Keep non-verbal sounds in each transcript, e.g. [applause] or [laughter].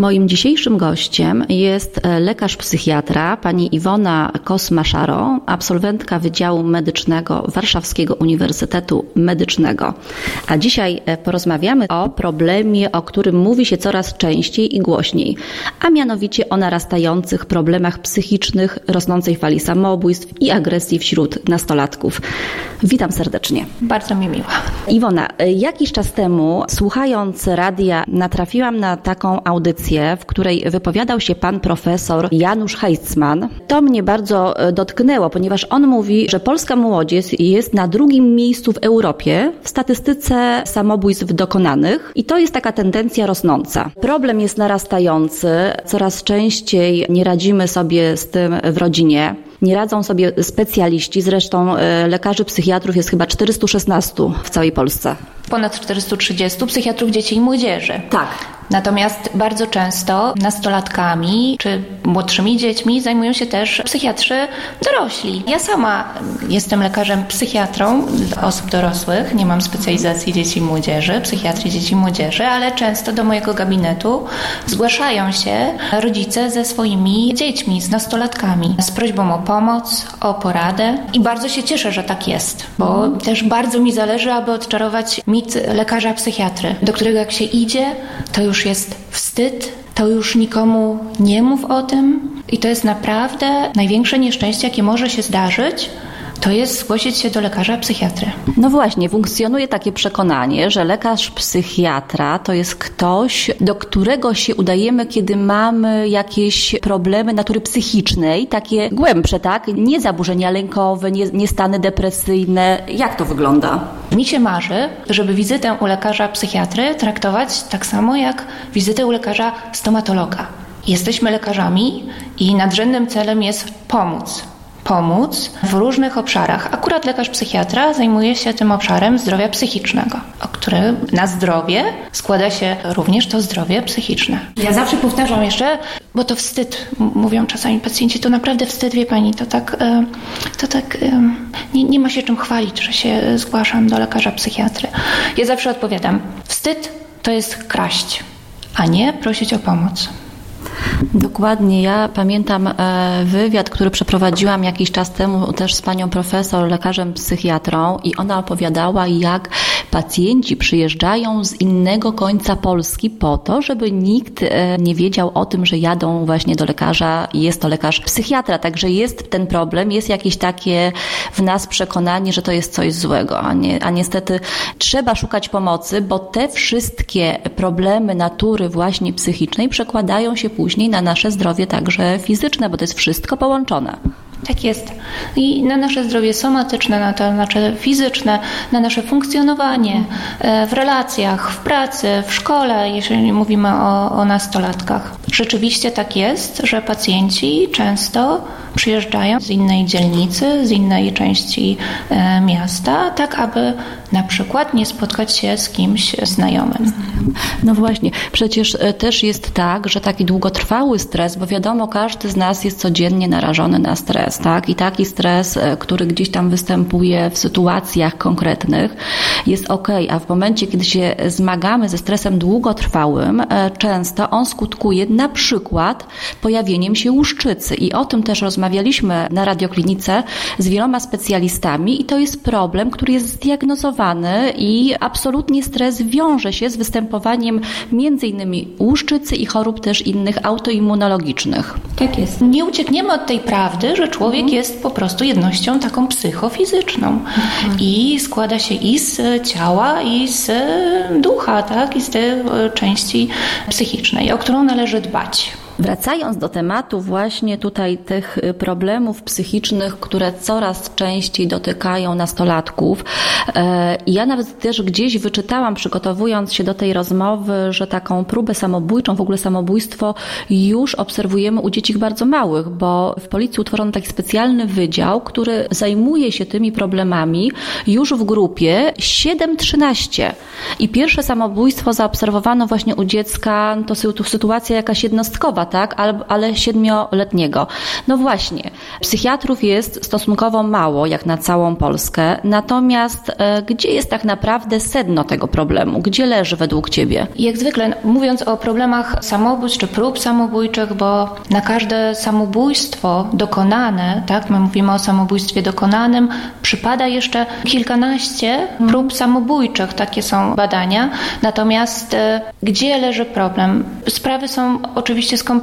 Moim dzisiejszym gościem jest e, lekarz psychiatra pani Iwona Kosmaszaro, absolwentka Wydziału Medycznego Warszawskiego Uniwersytetu Medycznego. A dzisiaj e, porozmawiamy o problemie, o którym mówi się coraz częściej i głośniej, a mianowicie o narastających problemach psychicznych, rosnącej fali samobójstw i agresji wśród nastolatków. Witam serdecznie. Bardzo mi miło. Iwona, e, jakiś czas temu, słuchając radia, natrafiłam na taką audycję, w której wypowiadał się pan profesor Janusz Heitzman. To mnie bardzo e, dotknęło, ponieważ on mówi, że polska młodzież jest na drugim miejscu w Europie w statystyce samobójstw dokonanych i to jest taka tendencja rosnąca. Problem jest narastający, coraz częściej nie radzimy sobie z tym w rodzinie. Nie radzą sobie specjaliści, zresztą e, lekarzy psychiatrów jest chyba 416 w całej Polsce. Ponad 430 psychiatrów dzieci i młodzieży. Tak. Natomiast bardzo często nastolatkami czy młodszymi dziećmi zajmują się też psychiatrzy dorośli. Ja sama jestem lekarzem psychiatrą osób dorosłych, nie mam specjalizacji dzieci i młodzieży, psychiatrii dzieci i młodzieży, ale często do mojego gabinetu zgłaszają się rodzice ze swoimi dziećmi, z nastolatkami, z prośbą o pomoc, o poradę i bardzo się cieszę, że tak jest, bo też bardzo mi zależy, aby odczarować mit lekarza psychiatry, do którego jak się idzie, to już jest wstyd, to już nikomu nie mów o tym i to jest naprawdę największe nieszczęście, jakie może się zdarzyć, to jest zgłosić się do lekarza psychiatry. No właśnie, funkcjonuje takie przekonanie, że lekarz psychiatra to jest ktoś, do którego się udajemy, kiedy mamy jakieś problemy natury psychicznej, takie głębsze, tak? Nie zaburzenia lękowe, nie, nie stany depresyjne. Jak to wygląda? Mi się marzy, żeby wizytę u lekarza psychiatry traktować tak samo jak wizytę u lekarza stomatologa. Jesteśmy lekarzami i nadrzędnym celem jest pomóc pomóc w różnych obszarach. Akurat lekarz psychiatra zajmuje się tym obszarem zdrowia psychicznego, o którym na zdrowie składa się również to zdrowie psychiczne. Ja zawsze powtarzam jeszcze, bo to wstyd, mówią czasami pacjenci, to naprawdę wstyd, wie pani, to tak, e, to tak e, nie, nie ma się czym chwalić, że się zgłaszam do lekarza psychiatry. Ja zawsze odpowiadam, wstyd to jest kraść, a nie prosić o pomoc. Dokładnie. Ja pamiętam e, wywiad, który przeprowadziłam jakiś czas temu też z panią profesor, lekarzem psychiatrą i ona opowiadała, jak pacjenci przyjeżdżają z innego końca Polski po to, żeby nikt e, nie wiedział o tym, że jadą właśnie do lekarza i jest to lekarz psychiatra. Także jest ten problem, jest jakieś takie w nas przekonanie, że to jest coś złego, a, nie, a niestety trzeba szukać pomocy, bo te wszystkie problemy natury właśnie psychicznej przekładają się później na nasze zdrowie także fizyczne, bo to jest wszystko połączone. Tak jest. I na nasze zdrowie somatyczne, na to nasze fizyczne, na nasze funkcjonowanie e, w relacjach, w pracy, w szkole, jeżeli mówimy o, o nastolatkach. Rzeczywiście tak jest, że pacjenci często przyjeżdżają z innej dzielnicy, z innej części e, miasta, tak aby na przykład nie spotkać się z kimś znajomym. No właśnie, przecież e, też jest tak, że taki długotrwały stres, bo wiadomo, każdy z nas jest codziennie narażony na stres, tak? I taki stres, e, który gdzieś tam występuje w sytuacjach konkretnych, jest ok, a w momencie, kiedy się zmagamy ze stresem długotrwałym, często on skutkuje na przykład pojawieniem się łuszczycy. I o tym też rozmawialiśmy na radioklinice z wieloma specjalistami i to jest problem, który jest zdiagnozowany i absolutnie stres wiąże się z występowaniem między innymi łuszczycy i chorób też innych autoimmunologicznych. Tak jest. Nie uciekniemy od tej prawdy, że człowiek mhm. jest po prostu jednością taką psychofizyczną mhm. i składa się i z ciała, i z ducha, tak? i z tej części psychicznej, o którą należy dbać. Wracając do tematu właśnie tutaj tych y, problemów psychicznych, które coraz częściej dotykają nastolatków. E, ja nawet też gdzieś wyczytałam, przygotowując się do tej rozmowy, że taką próbę samobójczą, w ogóle samobójstwo już obserwujemy u dzieci bardzo małych, bo w policji utworzono taki specjalny wydział, który zajmuje się tymi problemami już w grupie 7-13. I pierwsze samobójstwo zaobserwowano właśnie u dziecka, to sytuacja jakaś jednostkowa, tak, ale siedmioletniego. No właśnie, psychiatrów jest stosunkowo mało, jak na całą Polskę, natomiast e, gdzie jest tak naprawdę sedno tego problemu? Gdzie leży według Ciebie? Jak zwykle, mówiąc o problemach samobójstw czy prób samobójczych, bo na każde samobójstwo dokonane, tak, my mówimy o samobójstwie dokonanym, przypada jeszcze kilkanaście prób samobójczych, takie są badania. Natomiast e, gdzie leży problem? Sprawy są oczywiście skomplikowane,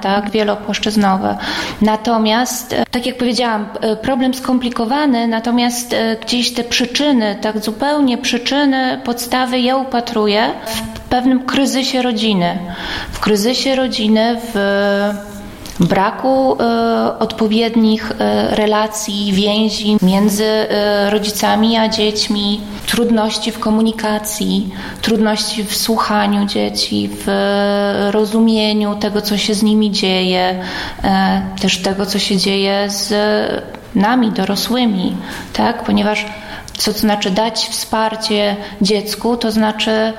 tak, wielopłaszczyznowe. Natomiast, e, tak jak powiedziałam, e, problem skomplikowany, natomiast gdzieś te przyczyny, tak zupełnie przyczyny, podstawy ja upatruję w pewnym kryzysie rodziny. W kryzysie rodziny, w braku e, odpowiednich e, relacji, więzi między e, rodzicami a dziećmi, trudności w komunikacji, trudności w słuchaniu dzieci, w rozumieniu tego, co się z nimi dzieje, też tego, co się dzieje z nami, dorosłymi, tak? Ponieważ co to znaczy dać wsparcie dziecku, to znaczy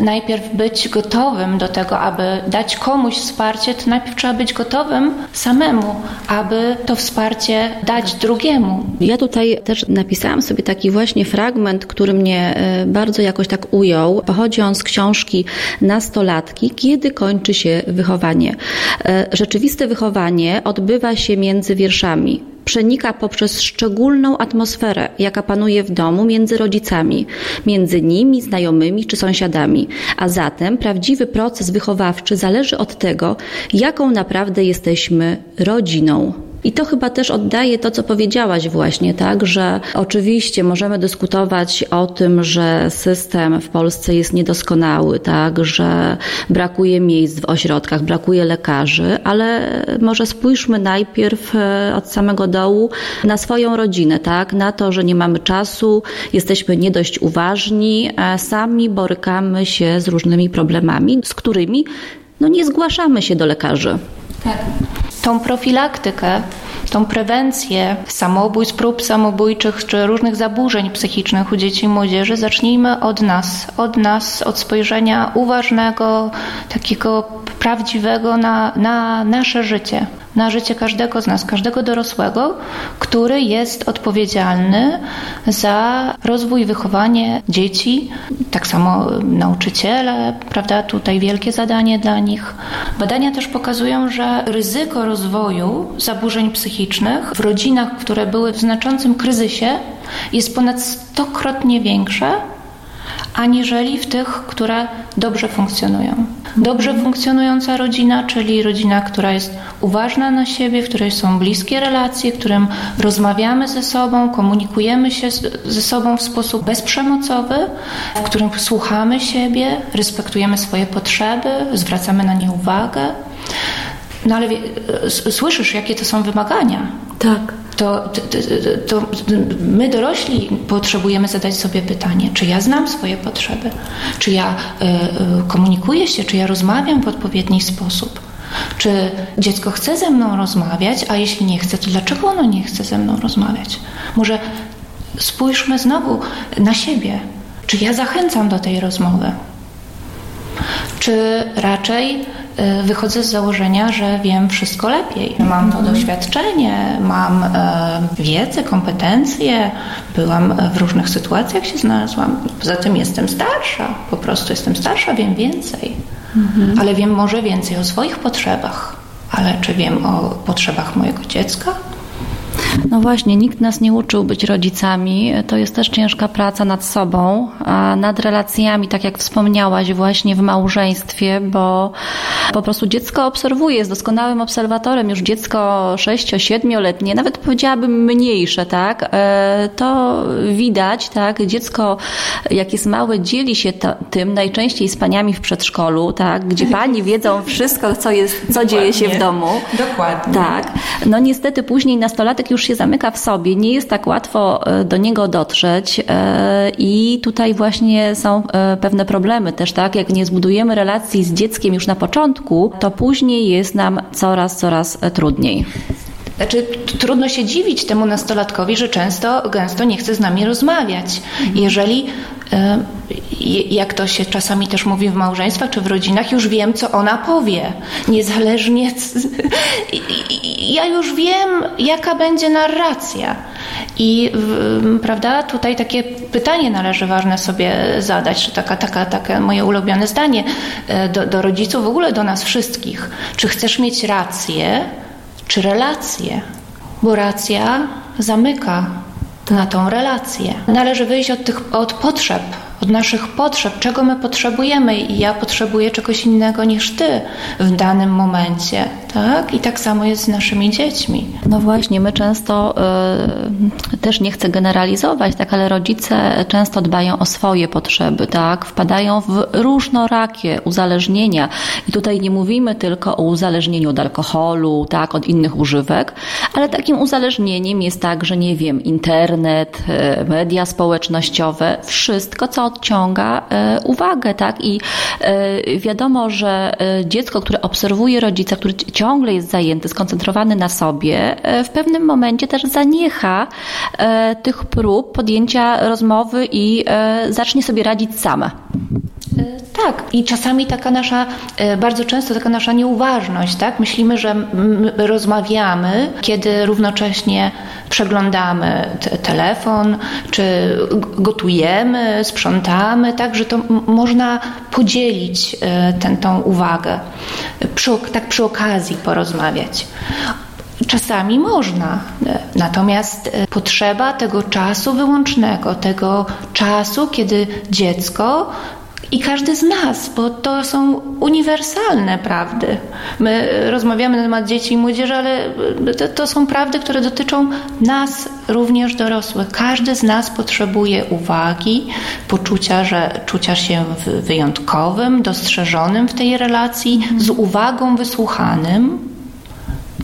najpierw być gotowym do tego, aby dać komuś wsparcie, to najpierw trzeba być gotowym samemu, aby to wsparcie dać drugiemu. Ja tutaj też napisałam sobie taki właśnie fragment, który mnie e, bardzo jakoś tak ujął. Pochodzi on z książki Nastolatki, kiedy kończy się wychowanie. E, rzeczywiste wychowanie odbywa się między wierszami przenika poprzez szczególną atmosferę, jaka panuje w domu między rodzicami, między nimi, znajomymi czy sąsiadami. A zatem prawdziwy proces wychowawczy zależy od tego, jaką naprawdę jesteśmy rodziną. I to chyba też oddaje to, co powiedziałaś właśnie, tak, że oczywiście możemy dyskutować o tym, że system w Polsce jest niedoskonały, tak, że brakuje miejsc w ośrodkach, brakuje lekarzy, ale może spójrzmy najpierw e, od samego dołu na swoją rodzinę, tak, na to, że nie mamy czasu, jesteśmy nie dość uważni, sami borykamy się z różnymi problemami, z którymi no nie zgłaszamy się do lekarzy. Tak. Tą profilaktykę, tą prewencję samobójstw, prób samobójczych czy różnych zaburzeń psychicznych u dzieci i młodzieży zacznijmy od nas, od nas, od spojrzenia uważnego, takiego prawdziwego na, na nasze życie na życie każdego z nas, każdego dorosłego, który jest odpowiedzialny za rozwój i wychowanie dzieci, tak samo nauczyciele, prawda, tutaj wielkie zadanie dla nich. Badania też pokazują, że ryzyko rozwoju zaburzeń psychicznych w rodzinach, które były w znaczącym kryzysie, jest ponad stokrotnie większe aniżeli w tych, które dobrze funkcjonują. Dobrze funkcjonująca rodzina, czyli rodzina, która jest uważna na siebie, w której są bliskie relacje, w którym rozmawiamy ze sobą, komunikujemy się ze sobą w sposób bezprzemocowy, w którym słuchamy siebie, respektujemy swoje potrzeby, zwracamy na nie uwagę. No ale słyszysz, jakie to są wymagania. Tak to, to, to, my dorośli potrzebujemy zadać sobie pytanie, czy ja znam swoje potrzeby, czy ja y, y, komunikuję się, czy ja rozmawiam w odpowiedni sposób. Czy dziecko chce ze mną rozmawiać, a jeśli nie chce, to dlaczego ono nie chce ze mną rozmawiać? Może spójrzmy znowu na siebie. Czy ja zachęcam do tej rozmowy? Czy raczej wychodzę z założenia, że wiem wszystko lepiej. Mam to doświadczenie, mam e, wiedzę, kompetencje, byłam w różnych sytuacjach się znalazłam. Poza tym jestem starsza, po prostu jestem starsza, wiem więcej. Mhm. Ale wiem może więcej o swoich potrzebach. Ale czy wiem o potrzebach mojego dziecka? No właśnie, nikt nas nie uczył być rodzicami. To jest też ciężka praca nad sobą, a nad relacjami, tak jak wspomniałaś, właśnie w małżeństwie, bo po prostu dziecko obserwuje, jest doskonałym obserwatorem. Już dziecko 6-7-letnie, nawet powiedziałabym mniejsze, tak? E, to widać, tak? Dziecko, jak jest małe, dzieli się to, tym najczęściej z paniami w przedszkolu, tak? Gdzie pani wiedzą wszystko, co jest, co dzieje się w domu. Dokładnie. Tak. No niestety później nastolatek już się zamyka w sobie, nie jest tak łatwo e, do niego dotrzeć e, i tutaj właśnie są e, pewne problemy też, tak? Jak nie zbudujemy relacji z dzieckiem już na początku, to później jest nam coraz, coraz trudniej. Znaczy, trudno się dziwić temu nastolatkowi, że często, gęsto nie chce z nami rozmawiać. Mhm. Jeżeli jak to się czasami też mówi w małżeństwach czy w rodzinach, już wiem, co ona powie. Niezależnie. Ja już wiem, jaka będzie narracja. I prawda, tutaj takie pytanie należy ważne sobie zadać, czy taka, taka, takie moje ulubione zdanie e, do, do rodziców, w ogóle do nas wszystkich. Czy chcesz mieć rację, czy relację? Bo racja zamyka na tą relację. Należy wyjść od tych od potrzeb, od naszych potrzeb, czego my potrzebujemy i ja potrzebuję czegoś innego niż ty w danym momencie, tak? I tak samo jest z naszymi dziećmi. No właśnie, my często y, też nie chcę generalizować, tak, ale rodzice często dbają o swoje potrzeby, tak? Wpadają w różnorakie uzależnienia i tutaj nie mówimy tylko o uzależnieniu od alkoholu, tak, od innych używek, ale takim uzależnieniem jest także, nie wiem, internet, y, media społecznościowe, wszystko, co odciąga e, uwagę, tak? I e, wiadomo, że e, dziecko, które obserwuje rodzica, który ciągle jest zajęty, skoncentrowany na sobie, w pewnym momencie też zaniecha tych prób podjęcia rozmowy i zacznie sobie radzić sama. Tak, i czasami taka nasza, bardzo często taka nasza nieuważność, tak? Myślimy, że rozmawiamy, kiedy równocześnie przeglądamy telefon, czy gotujemy, sprzątamy, tak, że to można podzielić e, ten, tą uwagę, przy, tak przy okazji porozmawiać. Czasami można, e, natomiast e, potrzeba tego czasu wyłącznego, tego czasu, kiedy dziecko i każdy z nas, bo to są uniwersalne prawdy. My rozmawiamy na temat dzieci i młodzieży, ale to, to, są prawdy, które dotyczą nas, również dorosłych. Każdy z nas potrzebuje uwagi, poczucia, że czucia się wyjątkowym, dostrzeżonym w tej relacji, z uwagą wysłuchanym,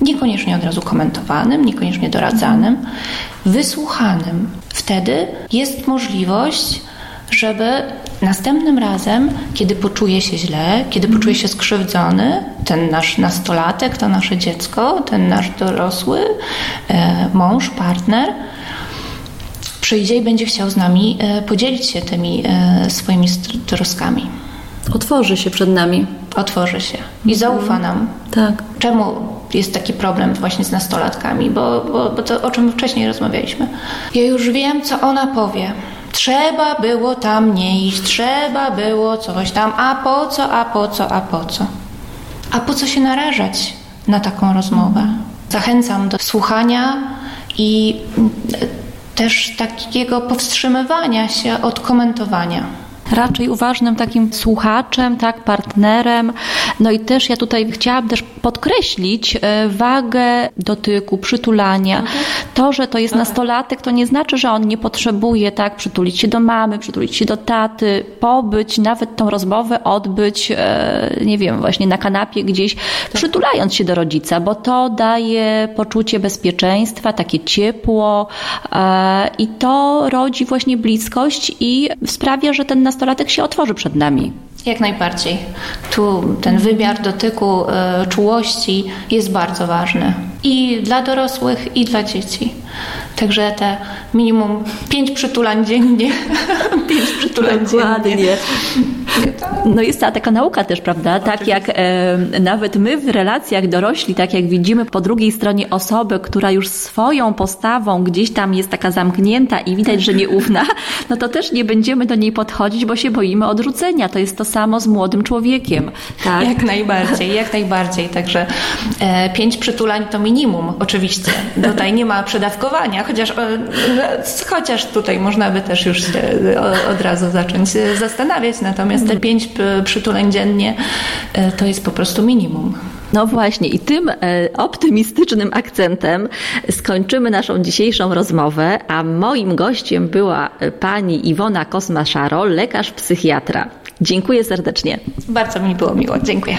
niekoniecznie od razu komentowanym, niekoniecznie doradzanym, wysłuchanym. Wtedy jest możliwość żeby następnym razem, kiedy poczuje się źle, kiedy poczuje się skrzywdzony, ten nasz nastolatek, to nasze dziecko, ten nasz dorosły e, mąż, partner, przyjdzie i będzie chciał z nami e, podzielić się tymi e, swoimi troskami. Otworzy się przed nami. Otworzy się i zaufa nam. Tak. Czemu jest taki problem właśnie z nastolatkami? Bo, bo, bo to o czym wcześniej rozmawialiśmy. Ja już wiem, co ona powie. Trzeba było tam nie iść, trzeba było coś tam, a po co, a po co, a po co? A po co się narażać na taką rozmowę? Zachęcam do słuchania i też takiego powstrzymywania się od komentowania raczej uważnym takim słuchaczem, tak, partnerem. No i też ja tutaj chciałam też podkreślić e, wagę dotyku, przytulania. To, że to jest nastolatek, to nie znaczy, że on nie potrzebuje, tak, przytulić się do mamy, przytulić się do taty, pobyć, nawet tą rozmowę odbyć, e, nie wiem, właśnie na kanapie gdzieś, tak. przytulając się do rodzica, bo to daje poczucie bezpieczeństwa, takie ciepło e, i to rodzi właśnie bliskość i sprawia, że ten nastolatek nastolatek się otworzy przed nami. Jak najbardziej. Tu ten wymiar dotyku, y, czułości jest bardzo ważny i dla dorosłych, i dla dzieci. Także te minimum pięć przytulań dziennie. [laughs] pięć przytulań Dokładnie. dziennie. No jest ta taka nauka też, prawda? Tak jak e, nawet my w relacjach dorośli, tak jak widzimy po drugiej stronie osobę, która już swoją postawą gdzieś tam jest taka zamknięta i widać, że nieufna, [laughs] no to też nie będziemy do niej podchodzić, bo się boimy odrzucenia. To jest to samo z młodym człowiekiem. Tak? Jak najbardziej, jak najbardziej. Także e, pięć przytulań to minimum, oczywiście. Tutaj nie ma przedawkowania, chociaż, e, chociaż tutaj można by też już od razu zacząć zastanawiać. Natomiast te pięć przytuleń dziennie e, to jest po prostu minimum. No właśnie, i tym e, optymistycznym akcentem skończymy naszą dzisiejszą rozmowę, a moim gościem była pani Iwona Kosma-Szaro, lekarz psychiatra. Dziękuję serdecznie. Bardzo mi było miło, dziękuję.